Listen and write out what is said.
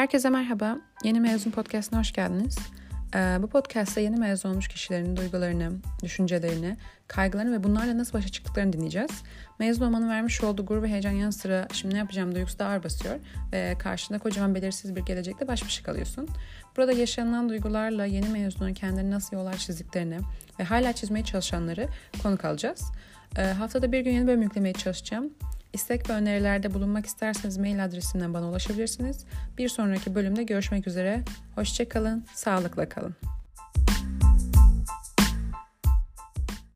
Herkese merhaba. Yeni Mezun Podcast'ına hoş geldiniz. Ee, bu podcast'ta yeni mezun olmuş kişilerin duygularını, düşüncelerini, kaygılarını ve bunlarla nasıl başa çıktıklarını dinleyeceğiz. Mezun olmanın vermiş olduğu gurur ve heyecan yanı sıra şimdi ne yapacağım duygusu da ağır basıyor ve karşında kocaman belirsiz bir gelecekte baş başa kalıyorsun. Burada yaşanılan duygularla yeni mezunun kendini nasıl yollar çizdiklerini ve hala çizmeye çalışanları konuk alacağız. Ee, haftada bir gün yeni bölüm yüklemeye çalışacağım. İstek ve önerilerde bulunmak isterseniz mail adresimden bana ulaşabilirsiniz. Bir sonraki bölümde görüşmek üzere. Hoşçakalın, sağlıkla kalın.